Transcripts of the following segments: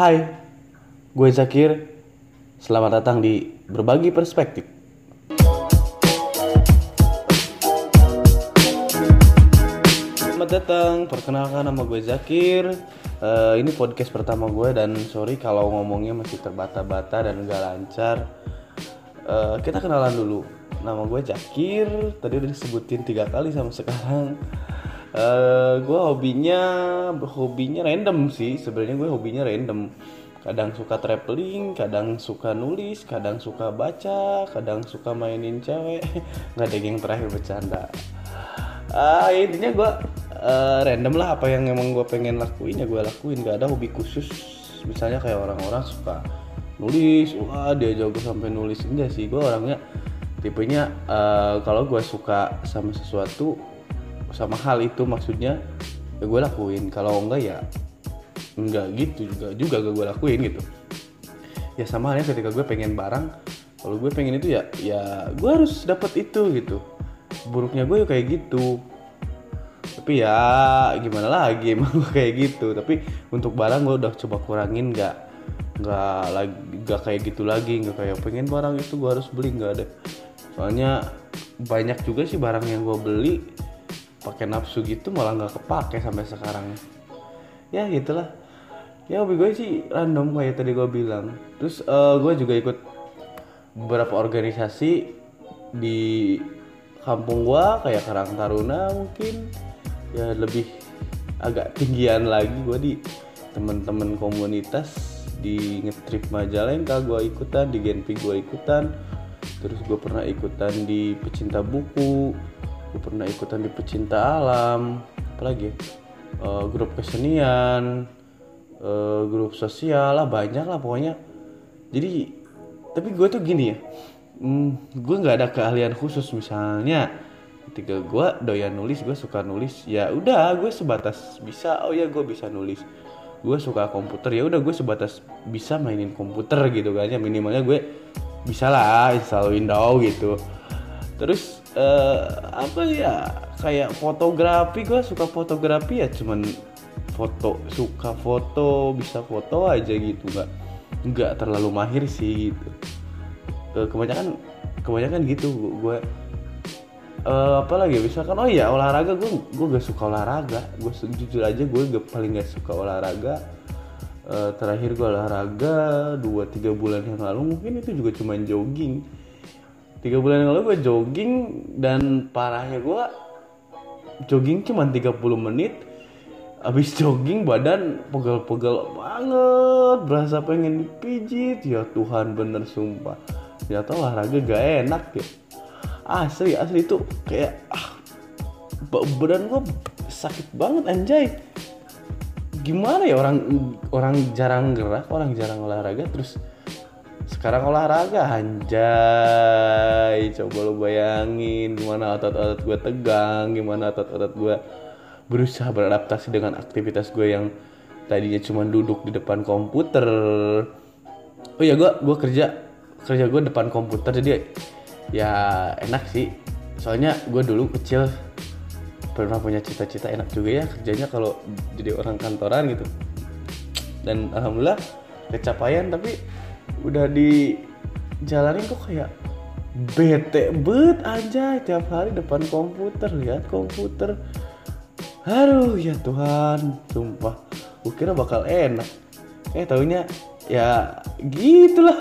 Hai, gue Zakir. Selamat datang di Berbagi Perspektif. Selamat datang, perkenalkan nama gue Zakir. Eh, ini podcast pertama gue dan sorry kalau ngomongnya masih terbata-bata dan gak lancar. Eh, kita kenalan dulu. Nama gue Zakir. Tadi udah disebutin tiga kali sama sekarang. Eh, gue hobinya hobinya random sih. Sebenarnya gue hobinya random. Kadang suka traveling, kadang suka nulis, kadang suka baca, kadang suka mainin cewek. Nggak ada yang terakhir bercanda. Ah intinya gue eh, random lah apa yang emang gue pengen lakuin ya gue lakuin gak ada hobi khusus misalnya kayak orang-orang suka nulis wah dia jago sampai nulis enggak sih gue orangnya tipenya eh, kalau gue suka sama sesuatu sama hal itu maksudnya ya gue lakuin. Kalau enggak ya enggak gitu juga juga gak gue lakuin gitu. Ya sama halnya ketika gue pengen barang kalau gue pengen itu ya ya gue harus dapat itu gitu. Buruknya gue ya kayak gitu. Tapi ya gimana lagi emang gue kayak gitu. Tapi untuk barang gue udah coba kurangin nggak nggak lagi nggak kayak gitu lagi. Nggak kayak pengen barang itu gue harus beli nggak ada. Soalnya banyak juga sih barang yang gue beli pakai nafsu gitu malah nggak kepake sampai sekarang. Ya gitulah. Ya hobi gue sih random kayak tadi gue bilang. Terus eh, gue juga ikut beberapa organisasi di kampung gua kayak Karang Taruna mungkin. Ya lebih agak tinggian lagi. Gua di teman-teman komunitas di ngetrip Majalengka gua ikutan di Genpi gua ikutan. Terus gue pernah ikutan di pecinta buku gue pernah ikutan di pecinta alam. Apalagi? Eh, grup kesenian eh, grup sosial lah banyak lah pokoknya. Jadi tapi gue tuh gini ya. Hmm, gue nggak ada keahlian khusus. Misalnya ketika gue doyan nulis gue suka nulis ya udah gue sebatas bisa. Oh ya gue bisa nulis. Gue suka komputer ya udah gue sebatas bisa mainin komputer gitu kan ya. Minimalnya gue bisa lah install Windows gitu. Terus eh, apa ya kayak fotografi gue suka fotografi ya cuman foto suka foto bisa foto aja gitu nggak nggak terlalu mahir sih gitu. Eh, kebanyakan kebanyakan gitu gue eh apa lagi misalkan oh iya olahraga gue gue gak suka olahraga. Gue jujur aja gue gak, paling gak suka olahraga. Eh, terakhir gue olahraga 2-3 bulan yang lalu mungkin itu juga cuman jogging tiga bulan yang lalu gue jogging dan parahnya gue jogging cuma 30 menit. Abis jogging badan pegel-pegel banget Berasa pengen dipijit Ya Tuhan bener sumpah. Ternyata olahraga gak enak ya. Asli, asli itu kayak ah, ba- Badan gue sakit banget anjay. Gimana ya orang orang jarang gerak, orang jarang olahraga Terus sekarang olahraga anjay Coba lu bayangin gimana otot-otot gue tegang Gimana otot-otot gue berusaha beradaptasi dengan aktivitas gue yang tadinya cuma duduk di depan komputer. Oh ya gue gue kerja kerja gue depan komputer jadi ya enak sih. Soalnya gue dulu kecil pernah punya cita-cita enak juga ya kerjanya kalau jadi orang kantoran gitu. Dan alhamdulillah kecapaian tapi udah di jalanin kok kayak bete bet aja tiap hari depan komputer lihat komputer Aduh ya Tuhan, sumpah. Gue kira bakal enak. Eh taunya ya gitulah.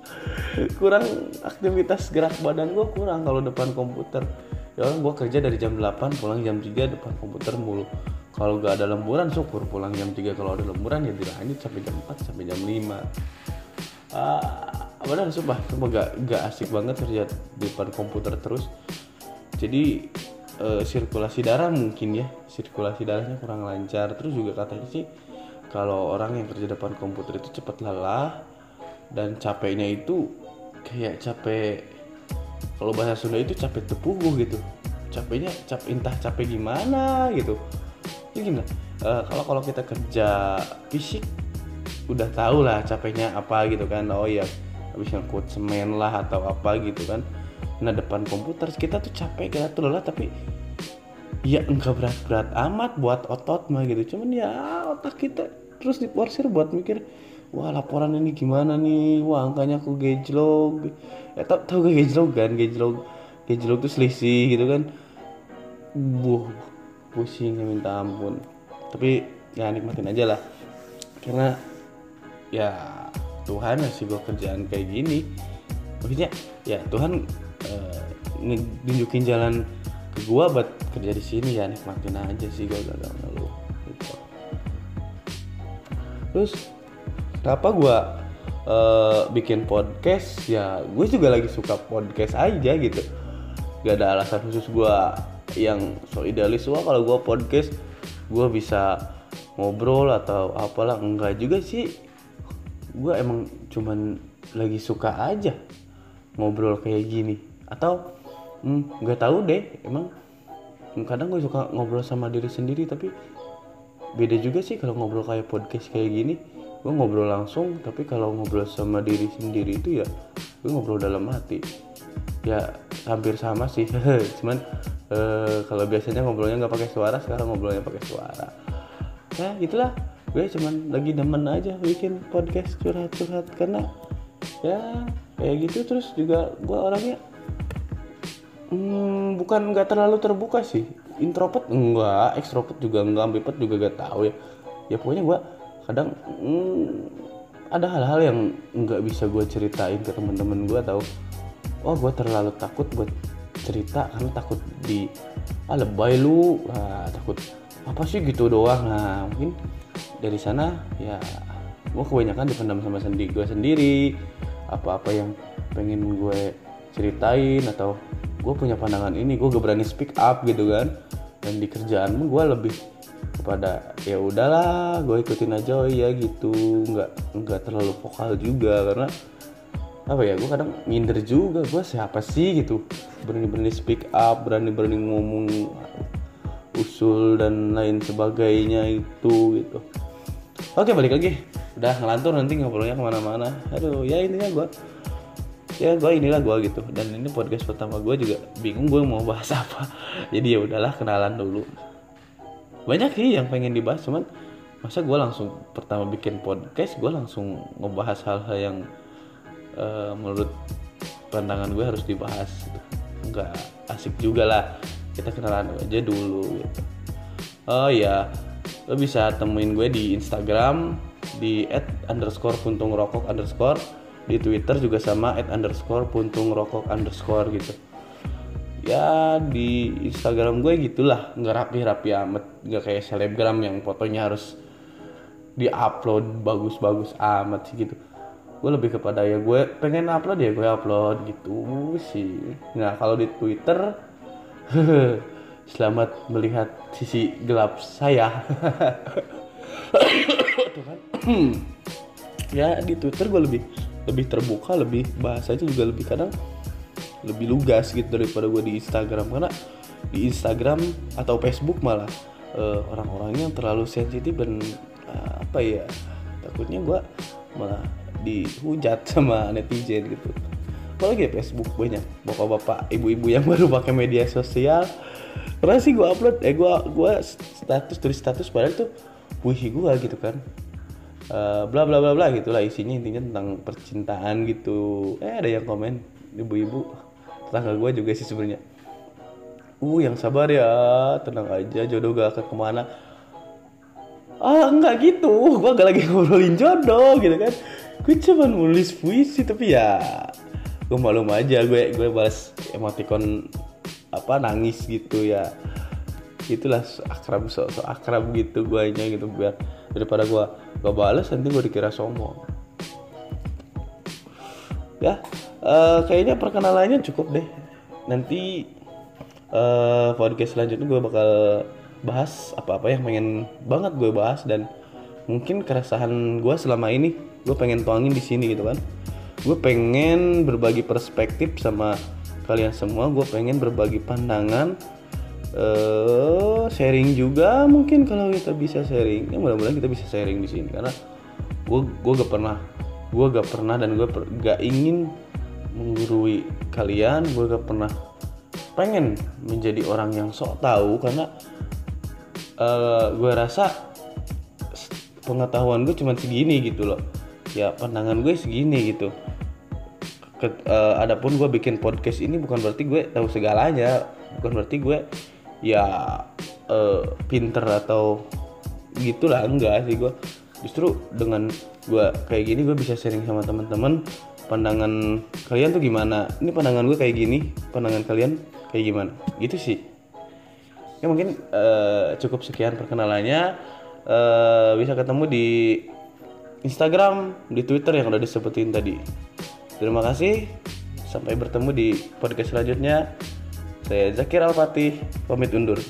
kurang aktivitas gerak badan gue kurang kalau depan komputer. Ya orang gue kerja dari jam 8 pulang jam 3 depan komputer mulu. Kalau gak ada lemburan syukur pulang jam 3 kalau ada lemburan ya dilanjut sampai jam 4 sampai jam 5. Ah, benar sumpah, sumpah gak, gak asik banget kerja di depan komputer terus. Jadi eh, sirkulasi darah mungkin ya sirkulasi darahnya kurang lancar. Terus juga katanya sih kalau orang yang kerja depan komputer itu cepat lelah dan capeknya itu kayak capek kalau bahasa Sunda itu capek tepuguh gitu. Capeknya cap entah capek gimana gitu. Ya gimana? Eh, kalau kalau kita kerja fisik udah tahu lah capeknya apa gitu kan. Oh ya habis ngangkut semen lah atau apa gitu kan. Nah depan komputer kita tuh capek kita tuh lelah tapi ya enggak berat-berat amat buat otot mah gitu. Cuman ya otak kita terus diporsir buat mikir wah laporan ini gimana nih? Wah angkanya aku gejlog ya tau tau gak gejlog kan? Gejlog gejlog tuh selisih gitu kan. Buh pusing ya minta ampun. Tapi ya nikmatin aja lah. Karena ya Tuhan ngasih gue kerjaan kayak gini. Maksudnya ya Tuhan uh, nunjukin jalan ke gue buat kerja di sini ya nikmatin aja sih gue gagal ngeluh gitu. terus kenapa gue uh, bikin podcast? Ya gue juga lagi suka podcast aja gitu. Gak ada alasan khusus gue yang so idealis wah kalau gue podcast gue bisa ngobrol atau apalah. Enggak juga sih gue emang cuman lagi suka aja ngobrol kayak gini. Atau hmm, nggak hmm, tahu deh emang kadang gue suka ngobrol sama diri sendiri tapi beda juga sih kalau ngobrol kayak podcast kayak gini. Gue ngobrol langsung tapi kalau ngobrol sama diri sendiri itu ya gue ngobrol dalam hati. Ya hampir sama sih. Cuman uh, kalau biasanya ngobrolnya nggak pakai suara sekarang ngobrolnya pakai suara. Ya itulah gue cuman lagi demen aja bikin podcast curhat-curhat karena ya kayak gitu. Terus juga gue orangnya hmm, bukan nggak terlalu terbuka sih. Introvert enggak ekstrovert juga enggak ambivert juga gak tahu ya. Ya pokoknya gue kadang hmm, ada hal-hal yang nggak bisa gue ceritain ke teman-teman gue atau oh gue terlalu takut buat cerita karena takut di ah lebay lu. Ah, takut apa sih gitu doang? Nah mungkin dari sana ya gue kebanyakan dipendam sama sendiri gue sendiri. Apa-apa yang pengen gue ceritain atau gue punya pandangan ini gue gak berani speak up gitu kan. Dan di kerjaan gue lebih kepada ya udahlah gue ikutin aja oh iya gitu. Nggak nggak terlalu vokal juga karena apa ya gue kadang minder juga gue siapa sih gitu. Berani-berani speak up berani-berani ngomong usul dan lain sebagainya itu gitu oke balik lagi. Udah ngelantur nanti ngobrolnya ke mana-mana. Aduh ya intinya gue ya gue inilah gue gitu. Dan ini podcast pertama gue juga bingung gue mau bahas apa. Jadi ya udahlah kenalan dulu. Banyak sih yang pengen dibahas cuman masa gue langsung pertama bikin podcast gue langsung ngebahas hal-hal yang uh, menurut pandangan gue harus dibahas. Gitu. nggak asik juga lah. Kita kenalan aja dulu gitu. Oh ya lo bisa temuin gue di Instagram di at underscore puntung rokok underscore di Twitter juga sama at underscore puntung rokok underscore gitu. Ya di Instagram gue gitulah nggak rapi-rapi amat nggak kayak selebgram yang fotonya harus diupload bagus-bagus amat sih gitu. Gue lebih kepada ya gue pengen upload ya gue upload gitu sih. Nah kalau di Twitter selamat melihat sisi gelap saya. Kan. Ya di Twitter gue lebih lebih terbuka lebih bahasanya juga lebih kadang lebih lugas gitu daripada gue di Instagram. Karena di Instagram atau Facebook malah uh, orang-orangnya terlalu sensitif dan uh, apa ya takutnya gue malah dihujat sama netizen gitu. Apalagi ya Facebook banyak bapak-bapak ibu-ibu yang baru pakai media sosial pernah sih gue upload eh gue gue status tulis status padahal tuh puisi gue gitu kan. Uh, bla bla bla bla gitulah isinya intinya tentang percintaan gitu. Eh ada yang komen ibu-ibu tetangga gue juga sih sebenarnya. Uh yang sabar ya tenang aja jodoh gak akan ke mana. Ah enggak gitu. Gue gak lagi ngobrolin jodoh gitu kan. Gue cuma nulis puisi tapi ya gue malu aja. Gue gue balas emoticon apa nangis gitu ya. Itulah akrab so, so akrab gitu gue nya gitu biar daripada gue gue balas nanti gue dikira sombong. Ya uh, kayaknya perkenalannya cukup deh. Nanti uh, podcast selanjutnya gue bakal bahas apa-apa yang pengen banget gue bahas dan mungkin keresahan gue selama ini gue pengen tuangin di sini gitu kan. Gue pengen berbagi perspektif sama kalian semua gue pengen berbagi pandangan uh, sharing juga mungkin kalau kita bisa sharing. Ya mudah-mudahan kita bisa sharing di sini karena gue gue gak pernah gue gak pernah dan gue gak ingin menggurui kalian. Gue gak pernah pengen menjadi orang yang sok tahu karena uh, gue rasa pengetahuan gue cuma segini gitu loh. Ya pandangan gue segini gitu Ket, uh, adapun gue bikin podcast ini bukan berarti gue tahu segalanya. Bukan berarti gue ya uh, pinter atau gitulah enggak sih gue justru dengan gue kayak gini gue bisa sharing sama teman-teman pandangan kalian tuh gimana? Ini pandangan gue kayak gini pandangan kalian kayak gimana? Gitu sih. Ya mungkin uh, cukup sekian perkenalannya. Uh, bisa ketemu di Instagram di Twitter yang udah disebutin tadi Terima kasih. Sampai bertemu di podcast selanjutnya. Saya Zakir Al-Fatih, pamit undur.